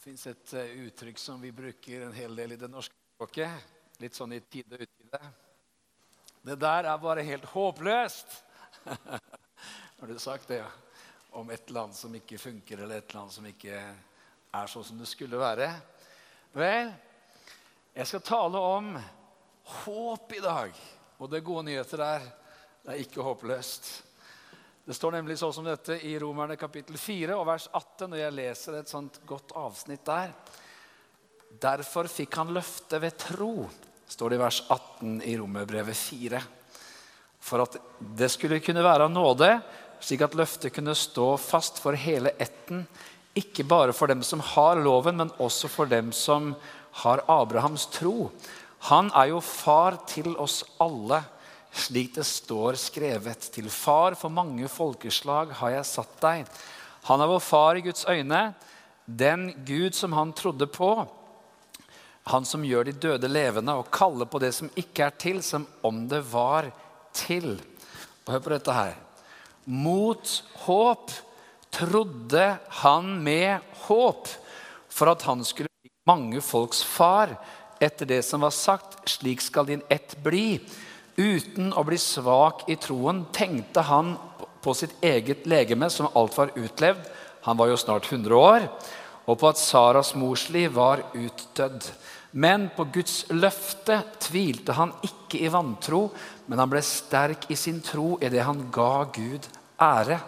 Det fins et eh, uttrykk som vi bruker en hel del i det norske språket. Litt sånn i tide og utide. Det der er bare helt håpløst. Har du sagt det? ja? Om et land som ikke funker, eller et land som ikke er sånn som det skulle være. Vel, jeg skal tale om håp i dag. Og det er gode nyheter er det er ikke håpløst. Det står nemlig sånn som dette i Romerne kapittel 4 og vers 18. Og jeg leser et sånt godt avsnitt der. Derfor fikk han løftet ved tro, står det i vers 18 i Romerbrevet 4. For at det skulle kunne være av nåde, slik at løftet kunne stå fast for hele ætten. Ikke bare for dem som har loven, men også for dem som har Abrahams tro. Han er jo far til oss alle slik det står skrevet. Til far for mange folkeslag har jeg satt deg. Han er vår far i Guds øyne, den Gud som han trodde på. Han som gjør de døde levende og kaller på det som ikke er til, som om det var til. Og hør på dette her. Mot håp trodde han med håp for at han skulle bli mange folks far etter det som var sagt. Slik skal din ett bli. Uten å bli svak i troen tenkte han på sitt eget legeme, som alt var utlevd. Han var jo snart 100 år. Og på at Saras morsliv var utdødd. Men på Guds løfte tvilte han ikke i vantro, men han ble sterk i sin tro i det han ga Gud ære.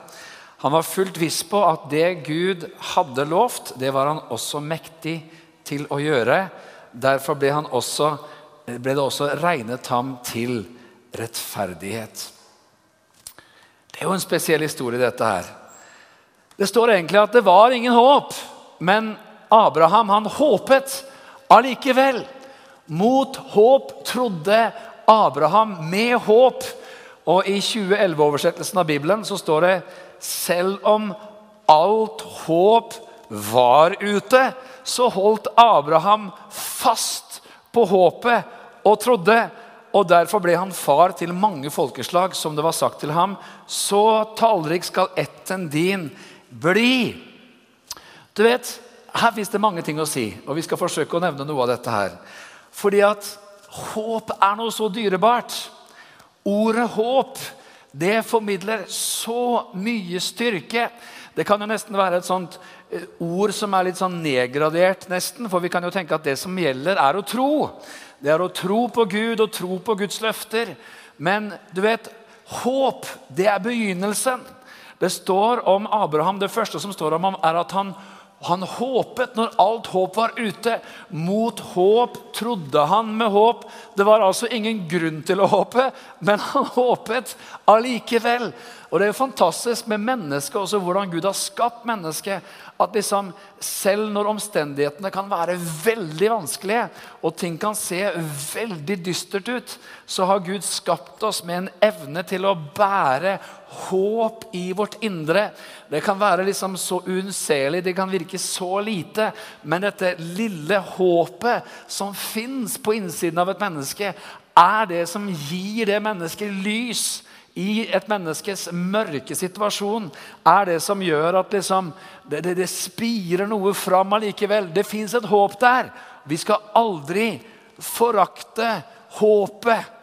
Han var fullt viss på at det Gud hadde lovt, det var han også mektig til å gjøre. Derfor ble, han også, ble det også regnet ham til rettferdighet. Det er jo en spesiell historie, dette her. Det står egentlig at det var ingen håp, men Abraham han håpet allikevel. Mot håp trodde Abraham med håp. Og i 2011-oversettelsen av Bibelen så står det selv om alt håp var ute, så holdt Abraham fast på håpet og trodde og Derfor ble han far til mange folkeslag, som det var sagt til ham. Så tallrik skal etten din bli. Du vet, Her fins det mange ting å si, og vi skal forsøke å nevne noe av dette her. Fordi at håp er noe så dyrebart. Ordet håp det formidler så mye styrke. Det kan jo nesten være et sånt eh, ord som er litt sånn nedgradert, nesten. For vi kan jo tenke at det som gjelder, er å tro. Det er å tro på Gud og tro på Guds løfter. Men du vet, håp, det er begynnelsen. Det står om Abraham, det første som står om ham, er at han, han håpet når alt håp var ute. Mot håp trodde han med håp. Det var altså ingen grunn til å håpe, men han håpet allikevel. Og Det er jo fantastisk med mennesket, også hvordan Gud har skapt mennesket. At liksom, selv når omstendighetene kan være veldig vanskelige, og ting kan se veldig dystert ut, så har Gud skapt oss med en evne til å bære håp i vårt indre. Det kan være liksom så unnselig, det kan virke så lite, men dette lille håpet som fins på innsiden av et menneske, er det som gir det mennesket lys i et menneskes mørke situasjon er det som gjør at liksom, det, det, det, spirer noe fram allikevel. Det fins et håp der. Vi skal aldri forakte håpet.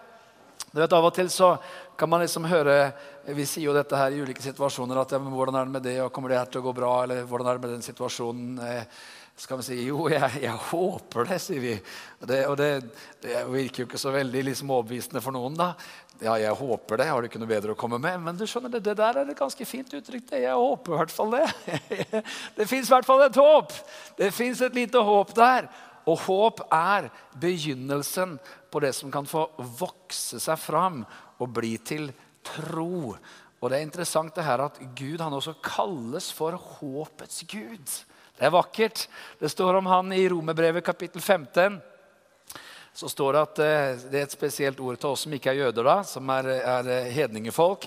Du vet, Av og til så kan man liksom høre Vi sier jo dette her i ulike situasjoner. at ja, men 'Hvordan er det med det? og Kommer det her til å gå bra?' Eller 'Hvordan er det med den situasjonen?' Eh, skal vi si jo, jeg, jeg håper det, sier vi. Det, og det, det, virker jo ikke så veldig liksom overbevisende for noen. da. Ja, jeg håper det. Har du ikke noe bedre å komme med? Men du skjønner, det, det der er et ganske fint uttrykk. det. Jeg håper i hvert fall det. Det fins i hvert fall et håp. Det fins et lite håp der. Og håp er begynnelsen på det som kan få vokse seg fram og bli til tro. Og det er interessant det her at Gud han også kalles for håpets gud. Det er vakkert. Det står om han i Romerbrevet kapittel 15 så står det at eh, det er et spesielt ord til oss som ikke er jøder, da, som er, er eh, hedningefolk.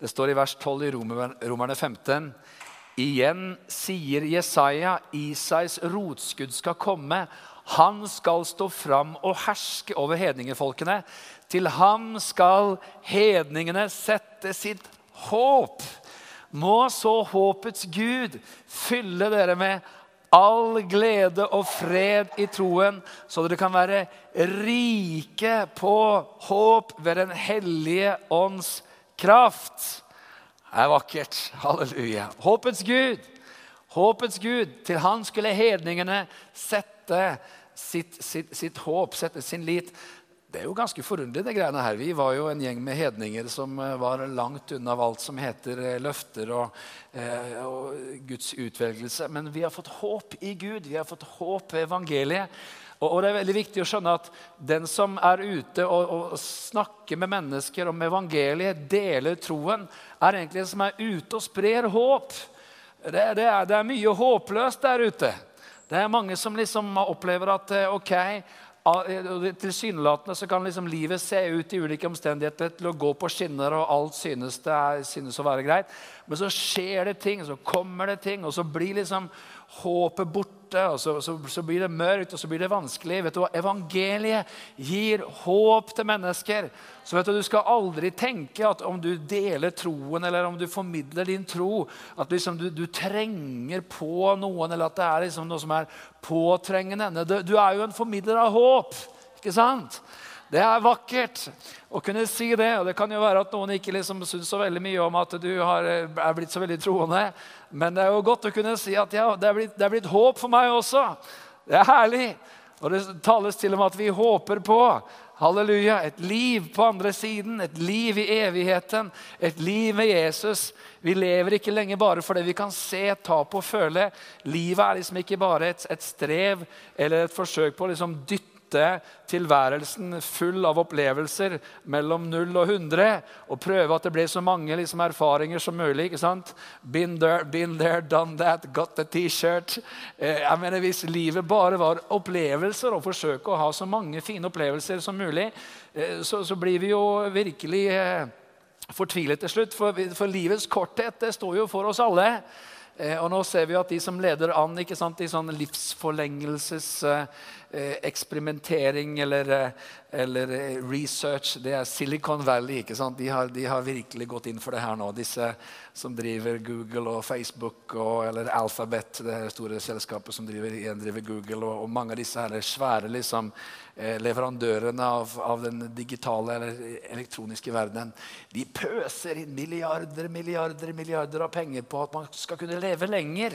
Det står i vers 12 i Romerne 15. Igjen sier Jesaja, Isais rotskudd skal komme. Han skal stå fram og herske over hedningefolkene. Til ham skal hedningene sette sitt håp. Må så håpets Gud fylle dere med all glede og fred i troen, så dere kan være rike på håp ved Den hellige ånds kraft. Det er vakkert. Halleluja. Håpets Gud. Håpets Gud. Til han skulle hedningene sette sitt, sitt, sitt håp, sette sin lit. Det er jo ganske forunderlig, det greiene her. Vi var jo en gjeng med hedninger som eh, var langt unna alt som heter eh, løfter og, eh, og, Guds utvelgelse. Men vi har fått håp i Gud. Vi har fått håp ved evangeliet. Og, og det er veldig viktig å skjønne at den som er ute og, og snakker med mennesker om evangeliet, deler troen, er egentlig den som er ute og sprer håp. Det, det, er, det er mye håpløst der ute. Det er mange som liksom opplever at ok, Tilsynelatende så kan liksom livet se ut i ulike omstendigheter til å gå på skinner, og alt synes, det er, synes å være greit. Men så skjer det ting, så kommer det ting, og så blir liksom håpet borte. Og så, så, så, blir det mørkt og så blir det vanskelig. Vet du hva? Evangeliet gir håp til mennesker. Så vet du, du skal aldri tenke at om du deler troen eller om du formidler din tro, at liksom du, du, trenger på noen, eller at det er liksom noe som er påtrengende. Du, du er jo en formidler av håp. ikke sant? Det er vakkert å kunne si det. og Det kan jo være at noen ikke liksom syns så veldig mye om at du har, er blitt så veldig troende. Men det er jo godt å kunne si at ja, det er, blitt, det er blitt håp for meg også. Det er herlig. Og det tales til og med at vi håper på halleluja, et liv på andre siden, et liv i evigheten, et liv med Jesus. Vi lever ikke lenger bare for det vi kan se, ta på og føle. Livet er liksom ikke bare et, et strev eller et forsøk på å liksom dytte nyte tilværelsen full av opplevelser mellom 0 og 100 og prøve at det blir så mange liksom, erfaringer som mulig. ikke sant? Been there, been there, done that, got the T-shirt. Eh, jeg mener, Hvis livet bare var opplevelser og forsøke å ha så mange fine opplevelser som mulig, eh, så, så, blir vi jo virkelig eh, fortvilet til slutt. For, for livets korthet det står jo for oss alle. Eh, og nå ser vi at de som leder an ikke sant, i sånn livsforlengelseseksperimentering eh, eller, eh, eller, research, det er Silicon Valley. ikke sant? De har, de har, virkelig gått inn for det her nå. Disse som driver Google og Facebook og, eller Alphabet, det store selskapet som driver, driver Google, og, og, mange av disse her svære liksom, Eh, leverandørene av, av, den digitale eller elektroniske verdenen, de pøser inn milliarder milliarder, milliarder av penger på at man skal kunne leve lenger.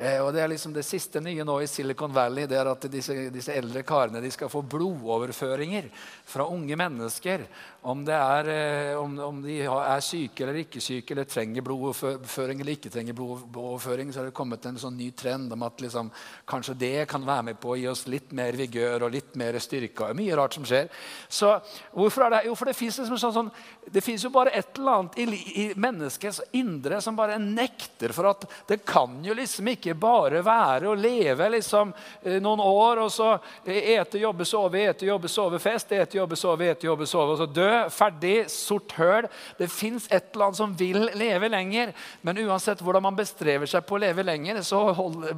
Eh, og Det er liksom det siste nye nå i Silicon Valley det er at disse, disse eldre karene de skal få blodoverføringer fra unge mennesker. Om, er, eh, om, om, de er syke eller ikke syke, eller trenger blodoverføring eller ikke trenger blodoverføring, så har det kommet en sånn ny trend om at liksom, kanskje det kan være med på å gi oss litt mer vigør og litt mer styrke. Mye rart som skjer. Så hvorfor er det? Jo, for det fins liksom sånn, sånn, jo bare et eller annet i, i menneskets indre som bare nekter for at det kan jo liksom ikke ikke bare være og leve liksom, eh, noen år og så eh, ete, jobbe, sove, ete, jobbe, sove, fest, ete, jobbe, sove, ete, jobbe, sove, og så dø, ferdig, sort høl. Det fins et eller annet som vil leve lenger. Men uansett hvordan man bestrever seg på å leve lenger, så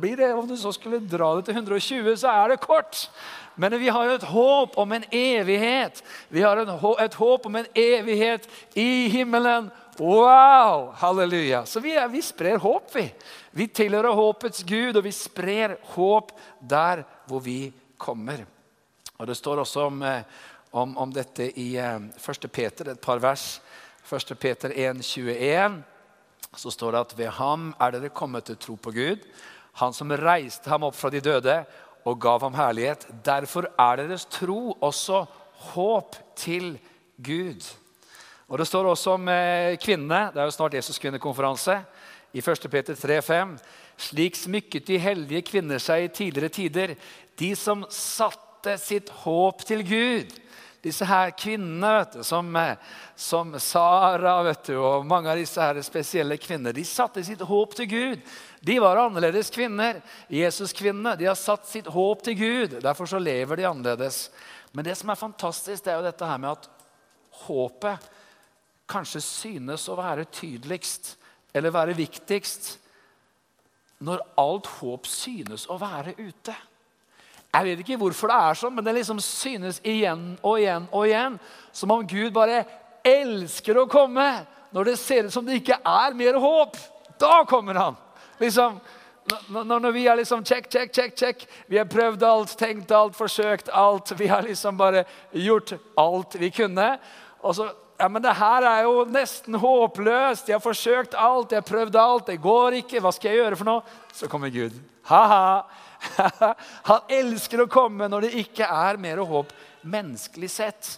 blir det, om du så skulle dra det til 120, så er det kort. Men vi har et håp om en evighet. Vi har et håp om en evighet i himmelen. Wow! Halleluja. Så vi, vi sprer håp, vi. Vi tilhører håpets Gud, og vi sprer håp der hvor vi kommer. Og Det står også om, eh, om, om dette i 1. Eh, Peter, et par vers. 1. Peter 1, 21, så står det at ved ham er dere kommet til tro på Gud, han som reiste ham opp fra de døde og gav ham herlighet. Derfor er deres tro også håp til Gud. Og Det står også om eh, kvinnene. Det er jo snart Jesus kvinnekonferanse i 1. Peter 3,5.: Slik smykket de hellige kvinner seg i tidligere tider, de som satte sitt håp til Gud. Disse her kvinnene, du, som, som Sara du, og mange av disse her spesielle kvinner, de satte sitt håp til Gud. De var annerledes kvinner. Jesus-kvinnene de har satt sitt håp til Gud. Derfor så lever de annerledes. Men det som er fantastisk, det er jo dette her med at håpet kanskje synes å være tydeligst eller være viktigst når alt håp synes å være ute. Jeg vet ikke hvorfor det er sånn, men det liksom synes igjen og igjen og igjen. Som om Gud bare elsker å komme når det ser ut som det ikke er mer håp. Da kommer han. Liksom, når, når vi har liksom check, check, check, check Vi har prøvd alt, tenkt alt, forsøkt alt. Vi har liksom bare gjort alt vi kunne. Og så ja, men det her er jo nesten håpløst. Jeg har forsøkt alt, jeg har prøvd alt. Det går ikke. Hva skal jeg gjøre for noe? Så kommer Gud. Ha-ha. Han elsker å komme når det ikke er mer håp menneskelig sett.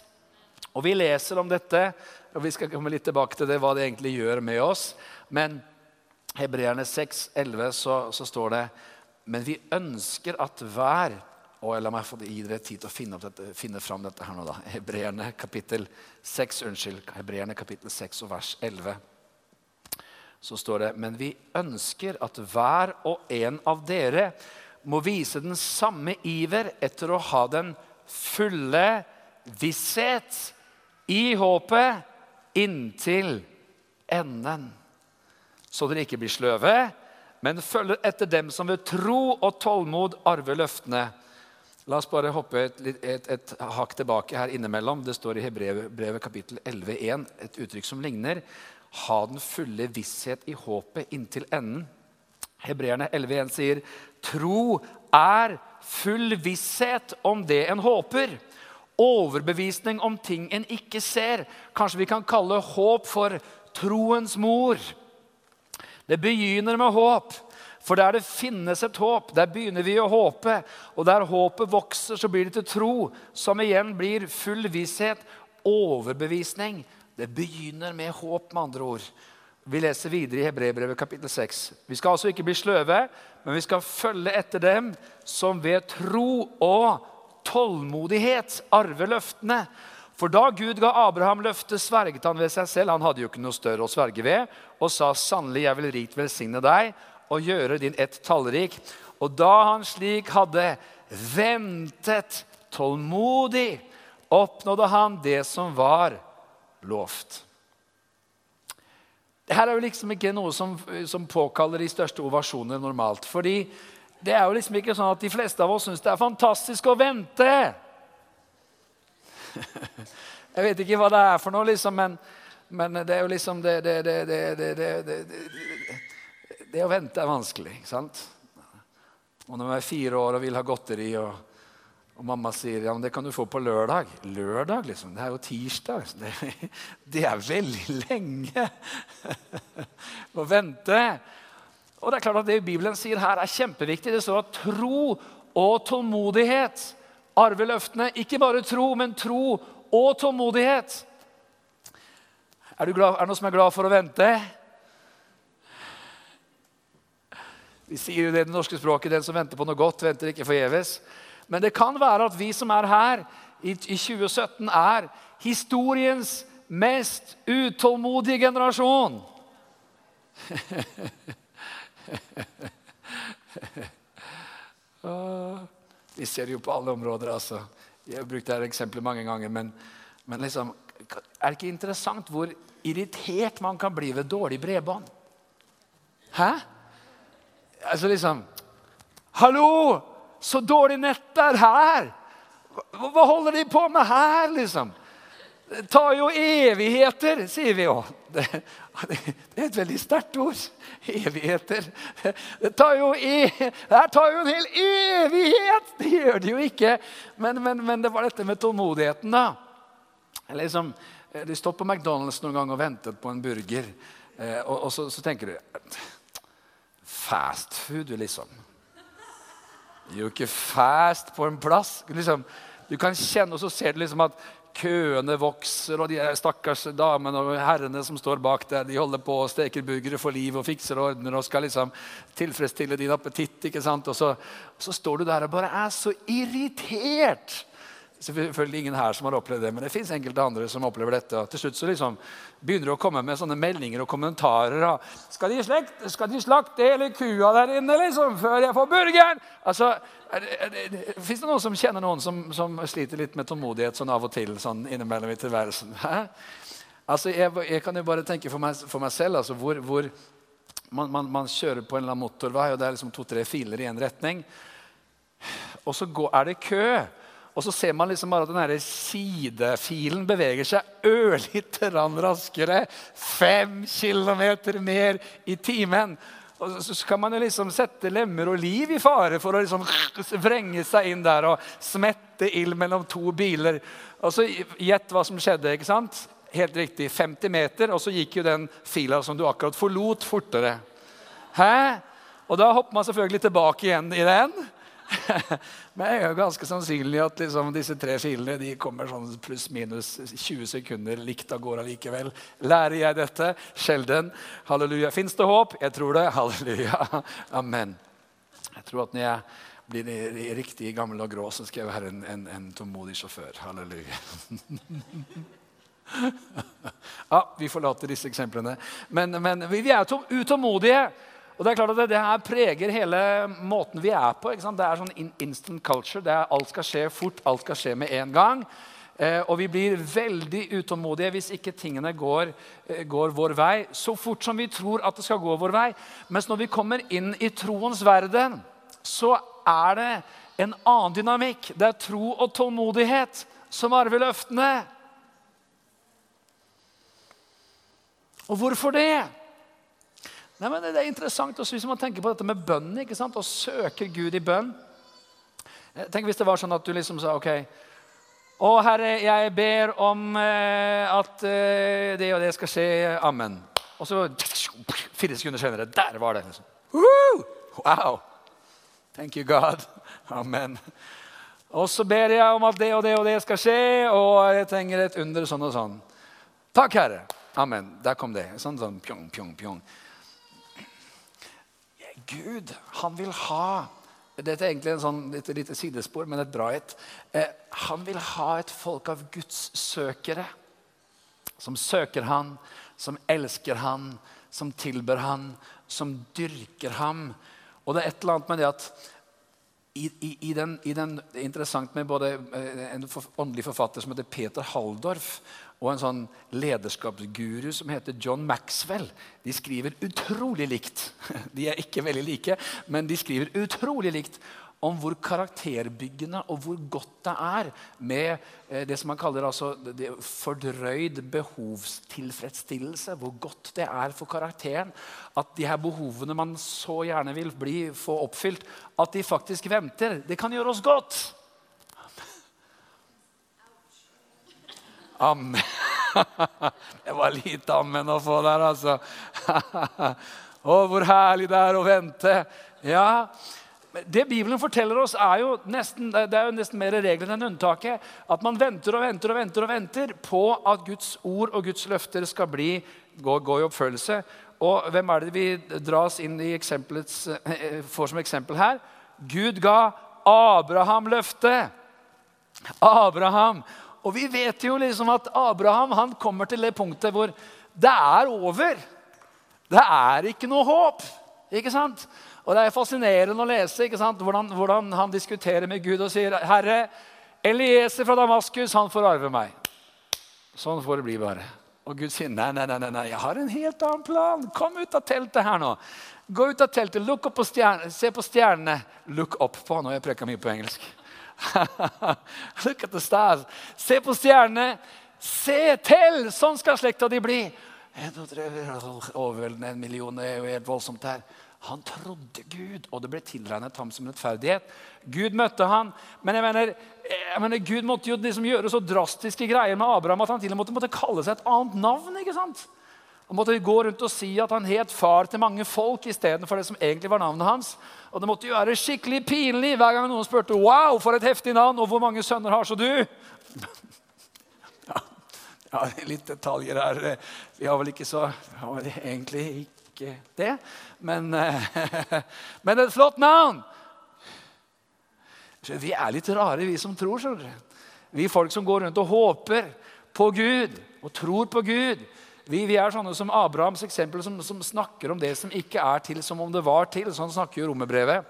Og Vi leser om dette, og vi skal komme litt tilbake til det, hva det egentlig gjør med oss. Men Hebreerne 6, 11, så, så står det Men vi ønsker at hver og La meg få gi dere tid til å finne, dette, finne fram dette her nå. da. Hebreerne kapittel 6, unnskyld. Hebreerne kapittel 6 og vers 11. Så står det Men vi ønsker at hver og en av dere må vise den samme iver etter å ha den fulle visshet i håpet inntil enden. Så dere ikke blir sløve, men følger etter dem som ved tro og tålmod arver løftene. La oss bare hoppe et, et, et hakk tilbake her innimellom. Det står i Hebrevet kapittel 11,1 et uttrykk som ligner. Ha den fulle visshet i håpet inntil enden. Hebreerne 11,1 sier tro er full visshet om det en håper. Overbevisning om ting en ikke ser. Kanskje vi kan kalle håp for troens mor. Det begynner med håp. For der det finnes et håp, der begynner vi å håpe. Og der håpet vokser, så blir det til tro, som igjen blir full visshet, overbevisning. Det begynner med håp, med andre ord. Vi leser videre i Hebrebrevet kapittel 6. Vi skal altså ikke bli sløve, men vi skal følge etter dem som ved tro og tålmodighet arver løftene. For da Gud ga Abraham løftet, sverget han ved seg selv. Han hadde jo ikke noe større å sverge ved, og sa sannelig, jeg vil rikt velsigne deg og gjøre din ett tallrik. Og da han slik hadde ventet tålmodig, oppnådde han det som var lovt. Dette er jo liksom ikke noe som, som påkaller de største ovasjoner normalt. fordi det er jo liksom ikke sånn at de fleste av oss syns det er fantastisk å vente. Jeg vet ikke hva det er for noe, liksom, men, men det er jo liksom det, det, det, det å vente er vanskelig. ikke sant? Og når man er fire år og vil ha godteri, og, og mamma sier ja, men det kan du få på lørdag Lørdag, liksom? Det er jo tirsdag. Det, det er veldig lenge å vente. Og det er klart at det Bibelen sier her, er kjempeviktig. Det står at tro og tålmodighet arver løftene. Ikke bare tro, men tro og tålmodighet. Er, glad, er det noen som er glad for å vente? Vi sier jo det i det norske språket 'den som venter på noe godt, venter ikke forgjeves'. Men det kan være at vi som er her i 2017, er historiens mest utålmodige generasjon. Vi ser det jo på alle områder. altså. Jeg har brukt dette eksempelet mange ganger. Men, men liksom, er det ikke interessant hvor irritert man kan bli ved dårlig bredbånd? Hæ? Altså liksom Hallo! Så dårlig nett er her! Hva, hva holder de på med her, liksom? Det tar jo evigheter, sier vi jo. Det, det, er et veldig sterkt ord. Evigheter. Det tar jo, e, det tar jo en hel evighet! Det gjør det jo ikke. Men, men, men det var dette med tålmodigheten, da. Liksom, du står på McDonald's noen gang og ventet på en burger, eh, og, og så, så tenker du fast food, liksom. Det er jo ikke fast på en plass. Liksom, du kan kjenne, og så ser du liksom at køene vokser, og de stakkars damene og herrene som står bak der, de holder på og steker burgere for liv og fikser og ordner og skal liksom tilfredsstille din appetitt. ikke sant? Og så, så står du der og bare er så irritert Selvfølgelig ingen her som har opplevd det, men det fins enkelte andre som opplever dette. Og til slutt så liksom begynner du å komme med sånne meldinger og kommentarer. Og, skal, de slekt, skal de slakte hele kua der inne liksom, før jeg får burgeren? Altså, Fins det noen som kjenner noen som, som, sliter litt med tålmodighet sånn av og til? sånn innimellom i tilværelsen? Hæ? Altså, jeg, jeg, kan jo bare tenke for meg, for meg selv altså, hvor, hvor man, man, man, kjører på en eller annen motorvei, og det er liksom to-tre filer i én retning. Og så går, er det kø. Og så ser man liksom bare at den sidefilen beveger seg ørlite grann raskere. Fem kilometer mer i timen. Og så kan man jo liksom sette lemmer og liv i fare for å liksom vrenge seg inn der og smette ild mellom to biler. Og så Gjett hva som skjedde. ikke sant? Helt riktig. 50 meter, og så gikk jo den fila som du akkurat forlot, fortere. Hæ? Og da hopper man selvfølgelig tilbake igjen i den. Men det er jo ganske sannsynlig at liksom disse tre filene de kommer sånn pluss-minus 20 sekunder likt av gårde likevel. Lærer jeg dette? Sjelden. Halleluja. Fins det håp? Jeg tror det. Halleluja. Amen. Jeg tror at når jeg blir riktig gammel og grå, så skal jeg være en, en, en tålmodig sjåfør. Halleluja. ja, vi forlater disse eksemplene. Men, men vi er utålmodige. Og Det er klart at det, her preger hele måten vi er på. Det er sånn instant culture. det Er, alt skal skje fort, alt skal skje med en gang. Eh, og vi blir veldig utålmodige hvis ikke tingene går, eh, går, vår vei. Så fort som vi tror at det skal gå vår vei. Mens når vi kommer inn i troens verden, så er det en annen dynamikk. Det er tro og tålmodighet som arver løftene. Og hvorfor det? Nei, men Det er interessant også hvis man tenker på dette med bønnen. ikke sant? Å søke Gud i bønn. Eh, tenk hvis det var sånn at du liksom sa ok, Å, Herre, jeg ber om eh, at eh, det og det skal skje. Amen. Og så fire sekunder senere Der var det. Liksom. Wow! Thank you, God. Amen. Og så ber jeg om at det og det og det skal skje, og jeg trenger et under sånn og sånn. Takk, Herre. Amen. Der kom det. Sånn, sånn, pjong, pjong, pjong. Gud, han vil ha Dette er egentlig en sånn et lite sidespor, men et bra et. Eh, han vil ha et folk av Guds søkere. Som søker han, som elsker han, som tilber han, som dyrker ham. Og det er et eller annet med det at i, i, i, den, i den, det er interessant med både en en åndelig forfatter som heter Peter Halldorf, og en sånn lederskapsguru som heter John Maxwell. De skriver utrolig likt. De er ikke veldig like, men de skriver utrolig likt om hvor karakterbyggende og hvor godt det er med eh, det som man kaller altså fordrøyd behovstilfredsstillelse. Hvor godt det er for karakteren at de her behovene man så gjerne vil bli, få oppfylt, at de faktisk venter. Det kan gjøre oss godt. Amen. Det var lite amen å få der, altså. Å, hvor herlig det er å vente. Ja, det Bibelen forteller oss, er jo nesten, det er jo nesten mer regelen enn unntaket. At man venter og venter og venter og venter på at Guds ord og Guds løfter skal bli, gå, gå i oppfølgelse. Og hvem er det vi dras inn i eh, får som eksempel her? Gud ga Abraham løftet. Abraham. Og vi vet jo liksom at Abraham han kommer til det punktet hvor det er over. Det er ikke noe håp. Ikke sant? Og Det er fascinerende å lese ikke sant? Hvordan, hvordan han diskuterer med Gud og sier Herre, Elieser fra Damaskus han får arve meg. Sånn får det bli bare. Og Gud sier nei, nei, nei, nei, jeg har en helt annen plan. Kom ut av teltet her nå. Gå ut av teltet, lukk opp på stjerne, se på stjernene. Look up på. Nå har jeg preka mye på engelsk. Look at the stars. Se på stjernene. Se til! Sånn skal slekta di bli. Overveldende en million er jo helt voldsomt her. Han trodde Gud, og det ble tilregnet ham som rettferdighet. Gud møtte han, men jeg mener, jeg mener Gud måtte jo liksom gjøre så drastiske greier med Abraham at han til og med måtte kalle seg et annet navn. ikke sant? Han måtte gå rundt og si at han het far til mange folk istedenfor det som egentlig var navnet hans. Og det måtte jo være skikkelig pinlig hver gang noen spurte «Wow, for et heftig navn, og hvor mange sønner har så du?» ja, ja, litt detaljer her. Vi har vel ikke så har egentlig ikke det. Men, men et flott navn! Vi er litt rare, vi som tror. skjønner Vi folk som går rundt og håper på Gud og tror på Gud. Vi, vi, er sånne som Abrahams eksempel, som, som, snakker om det som ikke er til, som om det var til. Sånn snakker jo romerbrevet.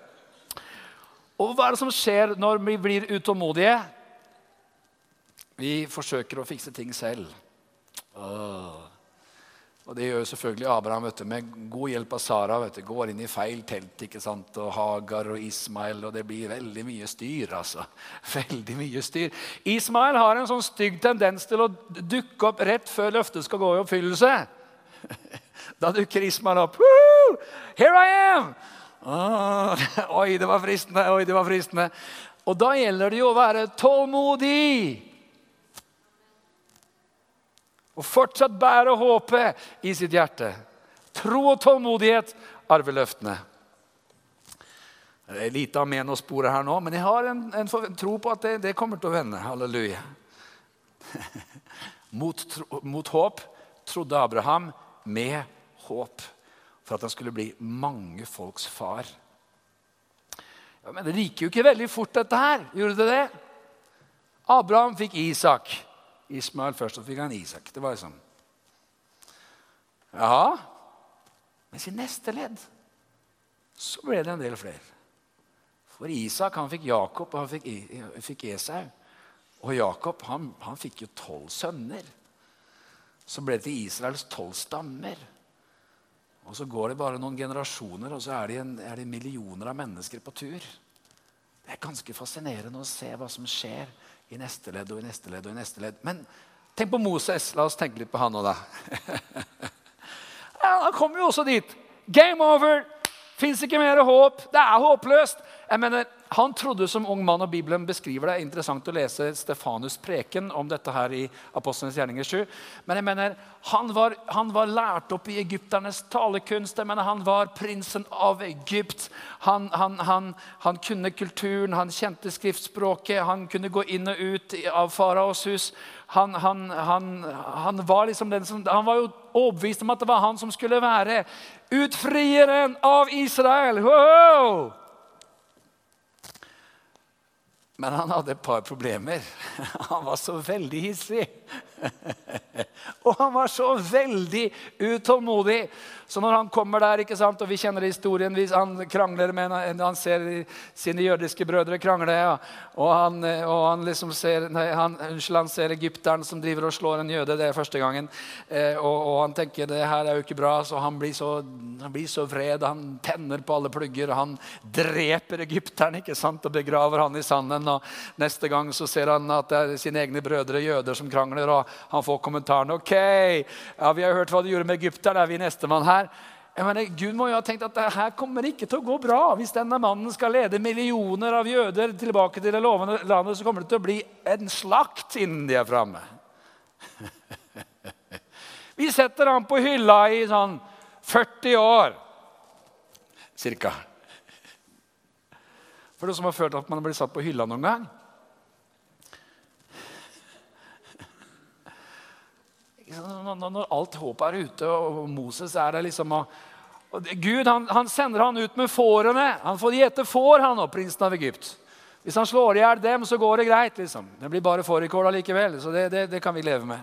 Og hva er det som skjer når vi blir utålmodige? Vi forsøker å fikse ting selv. Åh. Og Det gjør selvfølgelig Abraham vet du, med god hjelp av Sara. du, Går inn i feil telt. ikke sant, og Hagar og Ismail, og det blir veldig mye styr. altså. Veldig mye styr. Ismail har en sånn stygg tendens til å dukke opp rett før løftet skal gå i oppfyllelse. Da dukker Ismail opp. Woo! Here I am! Oh, oi, det var fristende. Oi, det var fristende. Og da gjelder det jo å være tålmodig. Og fortsatt bære håpet i sitt hjerte. Tro og tålmodighet arver løftene. Det er lite amen å spore her nå, men jeg har en, en, tro på at det, det, kommer til å vende. Halleluja. mot, tro, mot håp trodde Abraham med håp for at han skulle bli mange folks far. Ja, men det gikk jo ikke veldig fort, dette her. Gjorde det det? Abraham fikk Isak. Ismael først, så fikk han Isak. Det var liksom Ja. Mens i neste ledd så ble det en del flere. For Isak han fikk Jakob, og han fikk, fikk Esau. Og Jakob han, han fikk jo tolv sønner. Så ble det til Israels tolv stammer. Og så går det bare noen generasjoner, og så er det, en, er det, millioner av mennesker på tur. Det er ganske fascinerende å se hva som skjer i neste ledd og i neste ledd. og i neste ledd. Men tenk på Moses. La oss tenke litt på han nå, da. ja, han kommer jo også dit. Game over! Fins ikke mer håp. Det er håpløst. Jeg mener, Han trodde som ung mann, og Bibelen beskriver det. er interessant å lese Stefanus' preken om dette her i Apostlenes gjerninger 7. Men jeg mener, han var, han var lært opp i egypternes talekunst. Jeg mener, Han var prinsen av Egypt. Han, han, han, kunne kulturen, han kjente skriftspråket. Han kunne gå inn og ut av faraos hus. Han, var liksom den som, han var jo overbevist om at det var han som skulle være utfrieren av Israel. Wow! Men han hadde et par problemer. Han var så veldig hissig. Og han var så veldig utålmodig. Så når han kommer der, ikke sant, og vi kjenner historien Han krangler med Han ser sine jødiske brødre krangle. Ja. Og, han, og han, liksom ser, nei, han, unnskyld, han ser egypteren som driver og slår en jøde. Det er første gangen. Eh, og, og, han tenker det her er jo ikke bra, så han blir så, han blir så vred. Han tenner på alle plugger. Han dreper egypteren ikke sant, og begraver han i sanden. og Neste gang så ser han at det er sine egne brødre jøder som krangler. Og Han får kommentaren ok, ja, vi har hørt hva du gjorde med egypteren. Er vi nestemann her? Jeg mener, Gud må jo ha tenkt at det her kommer ikke til å gå bra. Hvis denne mannen skal lede millioner av jøder tilbake til det lovende landet, så kommer det til å bli en slakt innen de er framme. Vi setter ham på hylla i sånn 40 år cirka. For det som har følt at man blitt satt på hylla noen gang. Når alt håp er ute, og Moses er der liksom og, og Gud han, han, sender han ut med fårene. Han får gjete får, han og prinsen av Egypt. Hvis han slår i hjel dem, så går det greit. liksom. Det blir bare fårikål likevel. så det, det, det, kan vi leve med.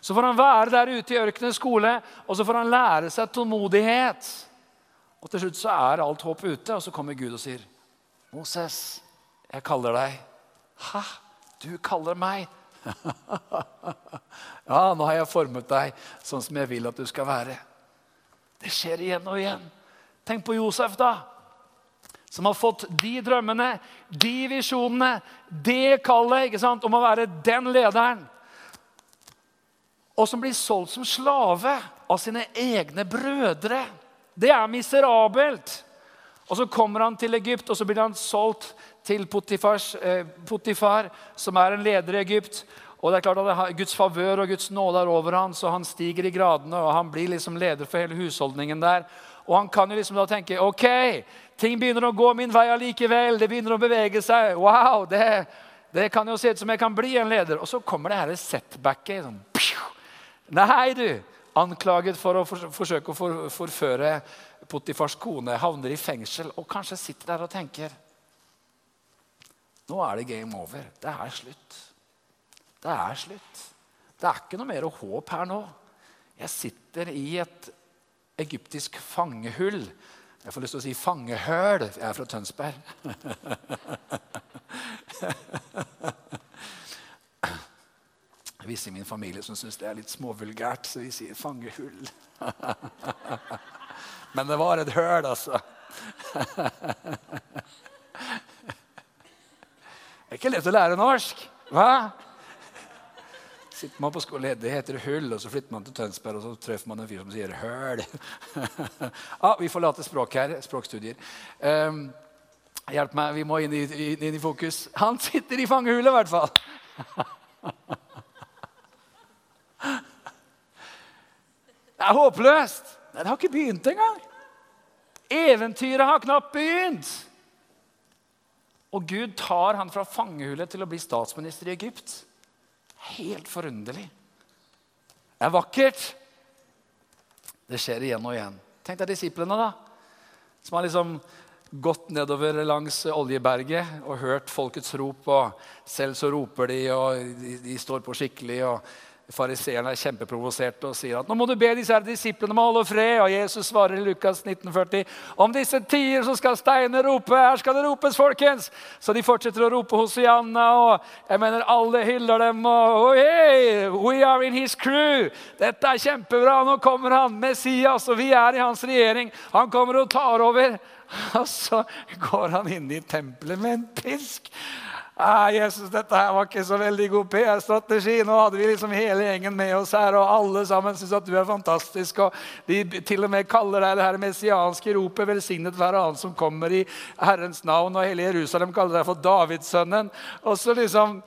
Så får han være der ute i ørkenens skole, og så får han lære seg tålmodighet. Og Til slutt så er alt håp ute, og så kommer Gud og sier, 'Moses, jeg kaller deg.' 'Hæ? Du kaller meg?' ja, nå har jeg formet deg sånn som jeg vil at du skal være. Det skjer igjen og igjen. Tenk på Josef, da. Som har fått de drømmene, de visjonene, det kallet ikke sant, om å være den lederen. Og som blir solgt som slave av sine egne brødre. Det er miserabelt. Og Så kommer han til Egypt, og så blir han solgt til Potifars, eh, Potifar, som er en leder i Egypt. Og det er klart at Guds favør og Guds nåde er over han, så han stiger i gradene. og Han blir liksom leder for hele husholdningen der. Og han kan jo liksom da tenke ok, ting begynner å gå min vei allikevel. Det begynner å bevege seg. Wow, det, det kan jo se ut som jeg kan bli en leder. Og så kommer det her setbacket. Sånn, Nei, du! Anklaget for å for, forsøke å for, forføre Potifars kone. Havner i fengsel og kanskje sitter der og tenker nå er det game over. Det er slutt. Det er slutt. Det er ikke noe mer håp her nå. Jeg sitter i et egyptisk fangehull. Jeg får lyst til å si fangehøl. Jeg er fra Tønsberg. Visse i min familie som syns det er litt småvulgært, så vi sier fangehull. Men det var et høl, altså. Det er ikke lett å lære norsk. Hva? Sitter man på skole, Det heter hull, og så flytter man til Tønsberg, og så treffer man en fyr som sier høl. ah, vi forlater språk her. Språkstudier. Um, hjelp meg, vi må inn i, inn i fokus. Han sitter i fangehulet, i hvert fall. Det er håpløst. Det har ikke begynt engang. Eventyret har knapt begynt. Og Gud tar han fra fangehulet til å bli statsminister i Egypt. Helt forunderlig. Det er vakkert. Det skjer igjen og igjen. Tenk deg disiplene, da. Som har liksom gått nedover langs Oljeberget og hørt folkets rop. og Selv så roper de, og de, de står på skikkelig. og Fariseerne er kjempeprovoserte og sier at nå må du be disse her disiplene om å holde fred. Og Jesus svarer i Lukas 1940 om disse tider så skal steiner rope. Her skal det ropes, folkens! Så de fortsetter å rope Hosianna, og jeg mener alle hyller dem. og oh, hey, We are in his crew! Dette er kjempebra. Nå kommer han, Messias, og vi er i hans regjering. Han kommer og tar over. Og så går han inn i tempelet med en pisk. Ah, Jesus, dette her var ikke så veldig god PR-strategi. Nå hadde vi liksom hele gjengen med oss her, og alle sammen syns at du er fantastisk. Og de til og med kaller deg det her messianske ropet 'Velsignet hver annen som kommer i Herrens navn'. Og hele Jerusalem kaller deg for Davidssønnen. Og så liksom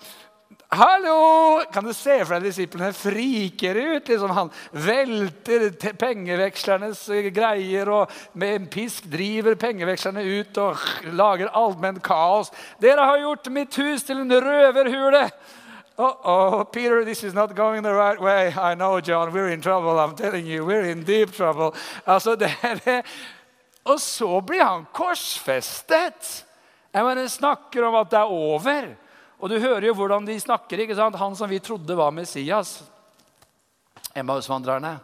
Hallo! Kan du se for deg disiplene friker ut? Liksom han velter pengevekslernes greier og med en pisk driver pengevekslerne ut og lager allmenn kaos. Dere har gjort mitt hus til en røverhule! Uh oh, Peter, this is not going the right way. I know, John, we're in trouble. I'm telling you, we're in deep trouble. Altså, det, det. Og så blir han korsfestet. Jeg mener, snakker om at det er over. Og du hører jo hvordan de snakker. ikke sant? Han som vi trodde var Messias, Emmausvandrerne,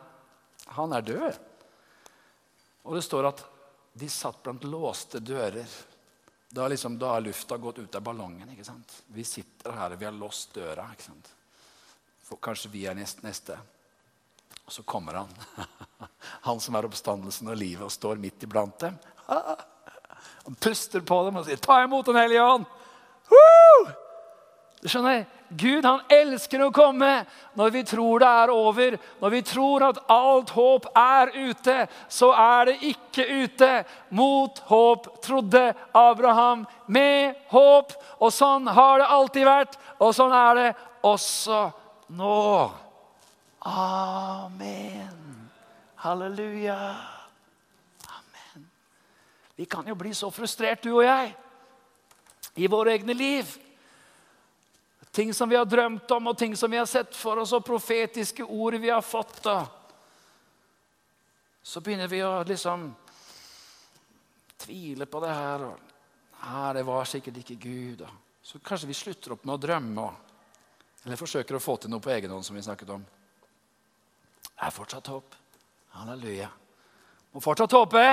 han er død. Og det står at de satt blant låste dører. Da, liksom, har lufta gått ut av ballongen. ikke sant? Vi sitter her, og vi har låst døra. ikke sant? For kanskje vi er neste. neste. Og så kommer han. Han som er oppstandelsen og livet og står midt iblant dem. Han puster på dem og sier, 'Ta imot Den hellige ånd'. Du skjønner? Gud han elsker å komme når vi tror det er over. Når vi tror at alt håp er ute, så er det ikke ute. Mot håp trodde Abraham. Med håp. Og sånn har det alltid vært, og sånn er det også nå. Amen. Halleluja. Amen. Vi kan jo bli så frustrert, du og jeg, i våre egne liv. Ting som vi har drømt om, og ting som vi har sett for oss, og profetiske ord vi har fått. Da. Så begynner vi å liksom tvile på det her. Og, Nei, det var sikkert ikke Gud. Og. Så kanskje vi slutter opp med å drømme. Eller forsøker å få til noe på egen hånd, som vi snakket om. Det er fortsatt håp. Halleluja. Må fortsatt håpe.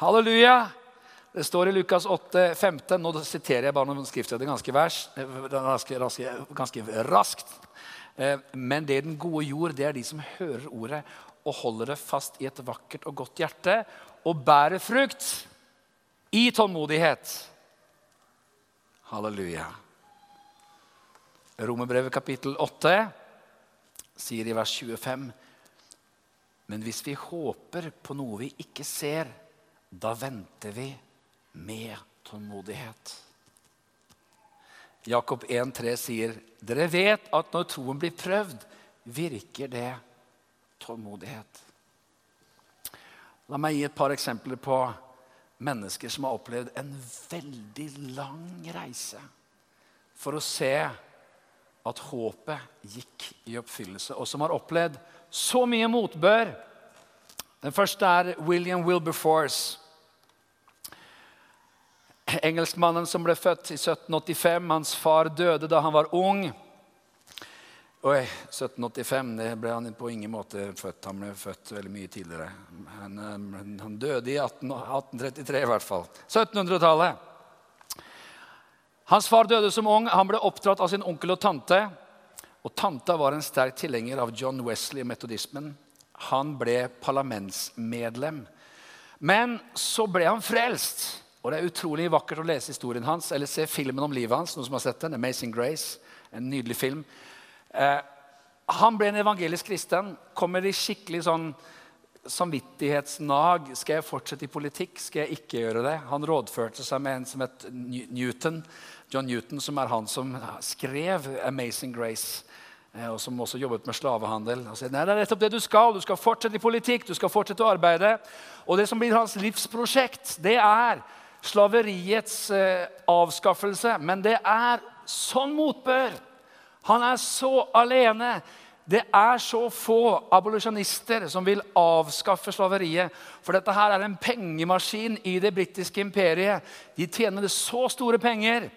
Halleluja. Det står i Lukas 8, 15, Nå siterer jeg bare noen skriftsteder ganske, vers, eh, ganske, ganske, ganske raskt. Eh, men det den gode jord, det er de som hører ordet og holder det fast i et vakkert og godt hjerte og bærer frukt i tålmodighet. Halleluja. Romerbrevet kapittel 8 sier i vers 25.: Men hvis vi håper på noe vi ikke ser, da venter vi med tålmodighet. Jakob 1,3 sier, 'Dere vet at når troen blir prøvd, virker det tålmodighet.' La meg gi et par eksempler på mennesker som har opplevd en veldig lang reise for å se at håpet gikk i oppfyllelse, og som har opplevd så mye motbør. Den første er William Wilberforce engelskmannen som ble født i 1785. Hans far døde da han var ung. Oi, 1785 det ble han på ingen måte født. Han ble født veldig mye tidligere. Han, eh, han døde i 18, 1833 i hvert fall. 1700-tallet. Hans far døde som ung. Han ble oppdratt av sin onkel og tante. Og Tanta var en sterk tilhenger av John Wesley og metodismen. Han ble parlamentsmedlem. Men så ble han frelst. Og Det er utrolig vakkert å lese historien hans eller se filmen om livet hans. noen som har sett den, Amazing Grace, en nydelig film. Eh, han ble en evangelisk kristen. Kommer i skikkelig sånn samvittighetsnag. Skal jeg fortsette i politikk? Skal jeg ikke gjøre det? Han rådførte seg med en som het Newton, John Newton, som er han som skrev 'Amazing Grace'. Eh, og som også jobbet med slavehandel. Han sier, Nei, det er nettopp det du skal. Du skal fortsette i politikk, du skal fortsette å arbeide. Og det som blir hans livsprosjekt, det er slaveriets eh, avskaffelse. Men det er sånn motbør. Han er så alene. Det er så få abolisjonister som vil avskaffe slaveriet. For dette her er en pengemaskin i det britiske imperiet. De tjener så store penger.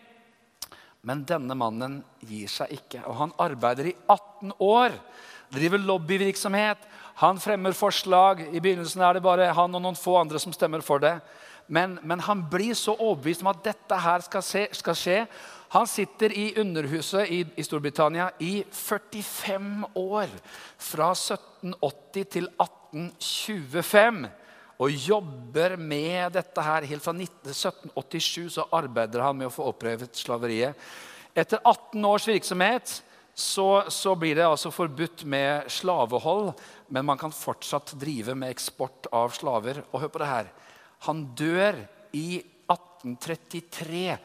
Men denne mannen gir seg ikke. Og han arbeider i 18 år. Driver lobbyvirksomhet. Han fremmer forslag. I begynnelsen er det bare han og noen få andre som stemmer for det. Men, men han blir så overbevist om at dette her skal, se, skal skje. Han sitter i Underhuset i, i, Storbritannia i 45 år. Fra 1780 til 1825. Og jobber med dette her. Helt fra 1787 så arbeider han med å få opprevet slaveriet. Etter 18 års virksomhet så, så, blir det altså forbudt med slavehold, men man kan fortsatt drive med eksport av slaver. Og hør på det her. Han dør i 1833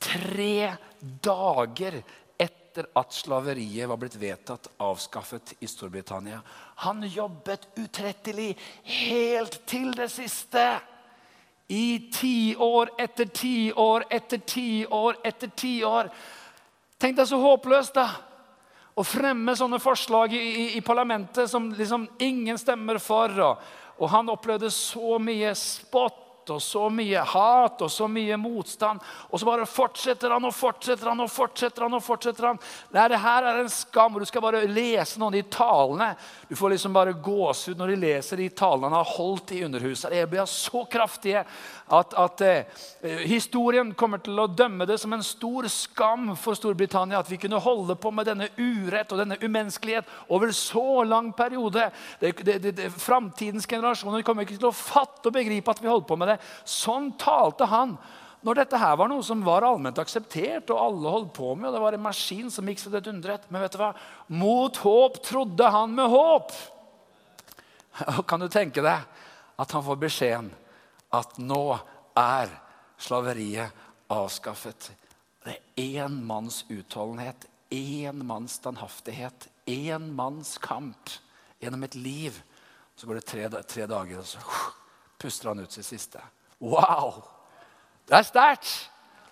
tre dager etter at slaveriet var blitt vedtatt avskaffet i Storbritannia. Han jobbet utrettelig helt til det siste. I tiår etter tiår etter tiår etter tiår. Tenk deg så håpløst, da! Å fremme sånne forslag i, i, i parlamentet som liksom ingen stemmer for. Og, og han opplevde så mye spott og så mye hat og så mye motstand. Og så bare fortsetter han og fortsetter han og fortsetter han. og fortsetter han. Det her er en skam. Du skal bare lese noen av de talene. Du får liksom bare gåsehud når de leser de talene han har holdt i Underhuset. De blir så kraftige at, at eh, historien kommer til å dømme det som en stor skam for Storbritannia at vi kunne holde på med denne urett og denne umenneskelighet over så lang periode. Framtidens generasjoner kommer ikke til å fatte og begripe at vi holdt på med det. Sånn talte han når dette her var noe som var allment akseptert, og alle holdt på med, og det var en maskin som gikk så det dundret. Men vet du hva? Mot håp trodde han med håp. Og kan du tenke deg at han får beskjeden at nå er slaveriet avskaffet? Det er én manns utholdenhet, én manns standhaftighet, én manns kamp gjennom et liv. Så går det tre, tre dager, og så puster han ut sitt siste. Wow! Det er sterkt.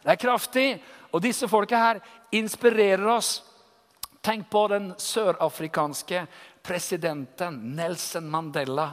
Det er kraftig. Og disse folka her inspirerer oss. Tenk på den sørafrikanske presidenten Nelson Mandela.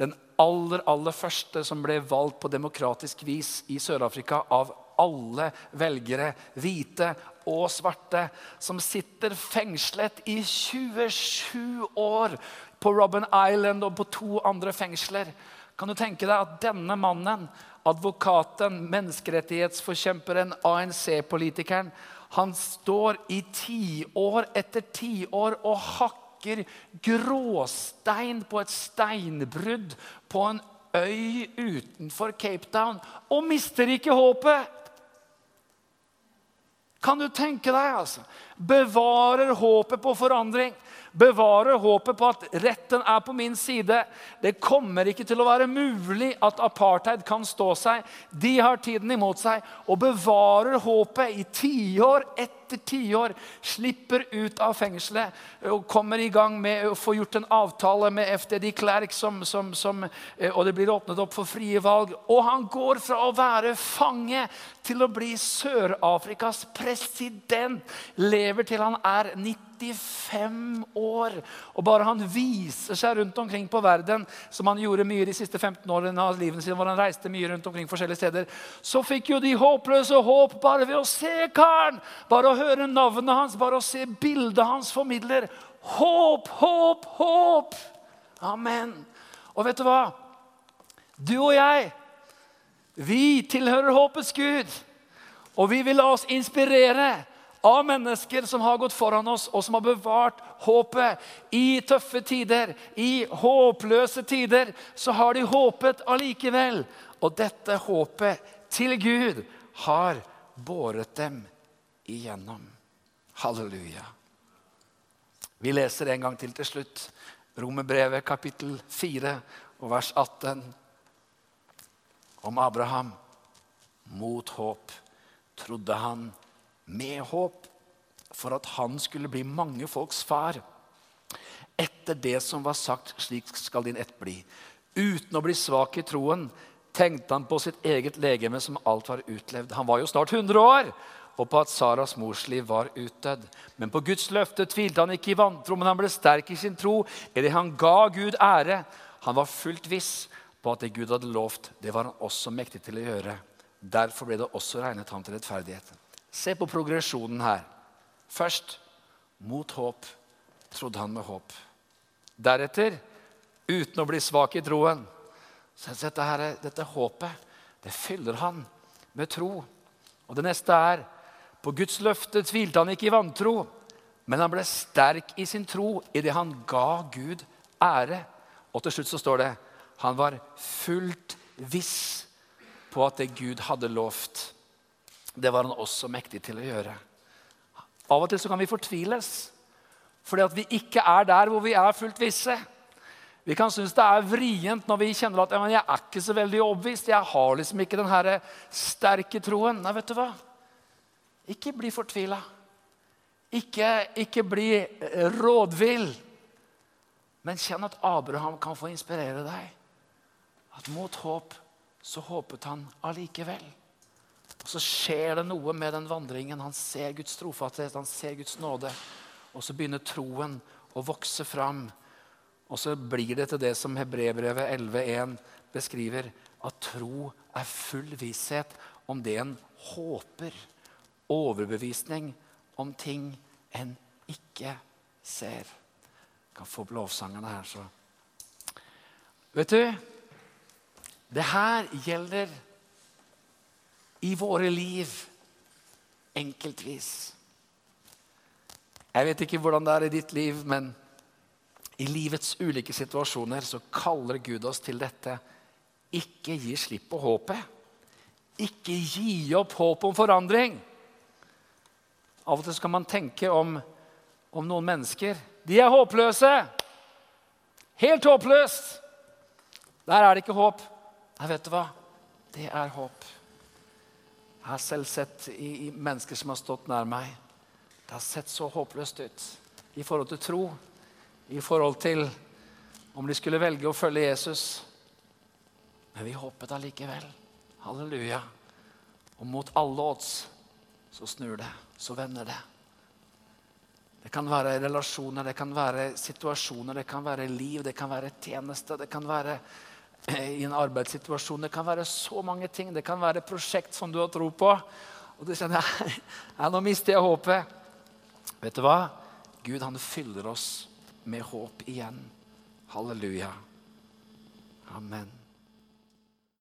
Den aller, aller første som ble valgt på demokratisk vis i Sør-Afrika av alle velgere, hvite og svarte, som sitter fengslet i 27 år på Robben Island og på to andre fengsler. Kan du tenke deg at denne mannen, advokaten, menneskerettighetsforkjemperen, ANC-politikeren, han står i tiår etter tiår og hakker gråstein på et steinbrudd på en øy utenfor Cape Town og mister ikke håpet. Kan du tenke deg? altså? Bevarer håpet på forandring bevarer håpet på at retten er på min side. Det kommer ikke til å være mulig at apartheid kan stå seg. De har tiden imot seg og bevarer håpet i tiår etter tiår. Slipper ut av fengselet og kommer i gang med å få gjort en avtale med FDD Klerk, som, som, som, eh, og det blir åpnet opp for frie valg. Og han går fra å være fange til å bli Sør-Afrikas president. Lever til han er 90 95 år. Og bare han viser seg rundt omkring på verden, som han gjorde mye de siste 15 årene av livet sitt, hvor han reiste mye rundt omkring forskjellige steder, så fikk jo de håpløse håp bare ved å se karen. Bare å høre navnet hans, bare å se bildet hans formidler. Håp, håp, håp! Amen. Og vet du hva? Du og jeg, vi tilhører håpets Gud. Og vi vil la oss inspirere av mennesker som har gått foran oss, og som har bevart håpet. I tøffe tider, i håpløse tider, så har de håpet allikevel. Og dette håpet til Gud har båret dem igjennom. Halleluja. Vi leser en gang til til slutt. Romerbrevet kapittel 4 og vers 18. Om Abraham. Mot håp trodde han med håp for at han skulle bli mange folks far. Etter det som var sagt, slik skal din ett bli. Uten å bli svak i troen tenkte han på sitt eget legeme som alt var utlevd. Han var jo snart 100 år og på at Saras mors liv var utdødd. Men på Guds løfte tvilte han ikke i vantro, men han ble sterk i sin tro Eller han ga Gud ære. Han var fullt viss på at det Gud hadde lovt, det var han også mektig til å gjøre. Derfor ble det også regnet ham til rettferdighet. Se på progresjonen her. Først mot håp trodde han med håp. Deretter uten å bli svak i troen. Så dette, her, dette håpet det fyller han med tro. Og det neste er på Guds løfte tvilte han ikke i vantro, men han ble sterk i sin tro idet han ga Gud ære. Og til slutt så står det han var fullt viss på at det Gud hadde lovt, det var han også mektig til å gjøre. Av og til så kan vi fortviles fordi at vi ikke er der hvor vi er fullt visse. Vi kan synes det er vrient når vi kjenner at jeg er ikke så veldig overbevist. Jeg har liksom ikke den sterke troen. Nei, vet du hva? Ikke bli fortvila. Ikke, ikke bli eh, rådvill. Men kjenn at Abraham kan få inspirere deg. At mot håp så håpet han allikevel. Og Så skjer det noe med den vandringen. Han ser Guds trofattighet, han ser Guds nåde. Og så begynner troen å vokse fram. Og så blir det til det som Hebrebrevet 11,1 beskriver, at tro er full visshet om det en håper overbevisning om ting en ikke ser. Jeg kan få lovsangene her, så Vet du, det her gjelder i våre liv enkeltvis. Jeg vet ikke hvordan det er i ditt liv, men i livets ulike situasjoner så kaller Gud oss til dette. Ikke gi slipp på håpet. Ikke gi opp håpet om forandring. Av og til skal man tenke om, om noen mennesker. De er håpløse! Helt håpløst! Der er det ikke håp. Nei, vet du hva? Det er håp. Jeg har selv sett i, i mennesker som har stått nær meg. Det har sett så håpløst ut i forhold til tro, i forhold til om de skulle velge å følge Jesus. Men vi håpet allikevel. Halleluja. Og mot alle odds så snur det, så vender det. Det kan være relasjoner, det kan være situasjoner, det kan være liv, det kan være tjeneste, det kan være eh, i en arbeidssituasjon. Det kan være så mange ting. Det kan være prosjekt som du har tro på. Og du kjenner ja, nå mister jeg håpet. Vet du hva? Gud han fyller oss med håp igjen. Halleluja. Amen.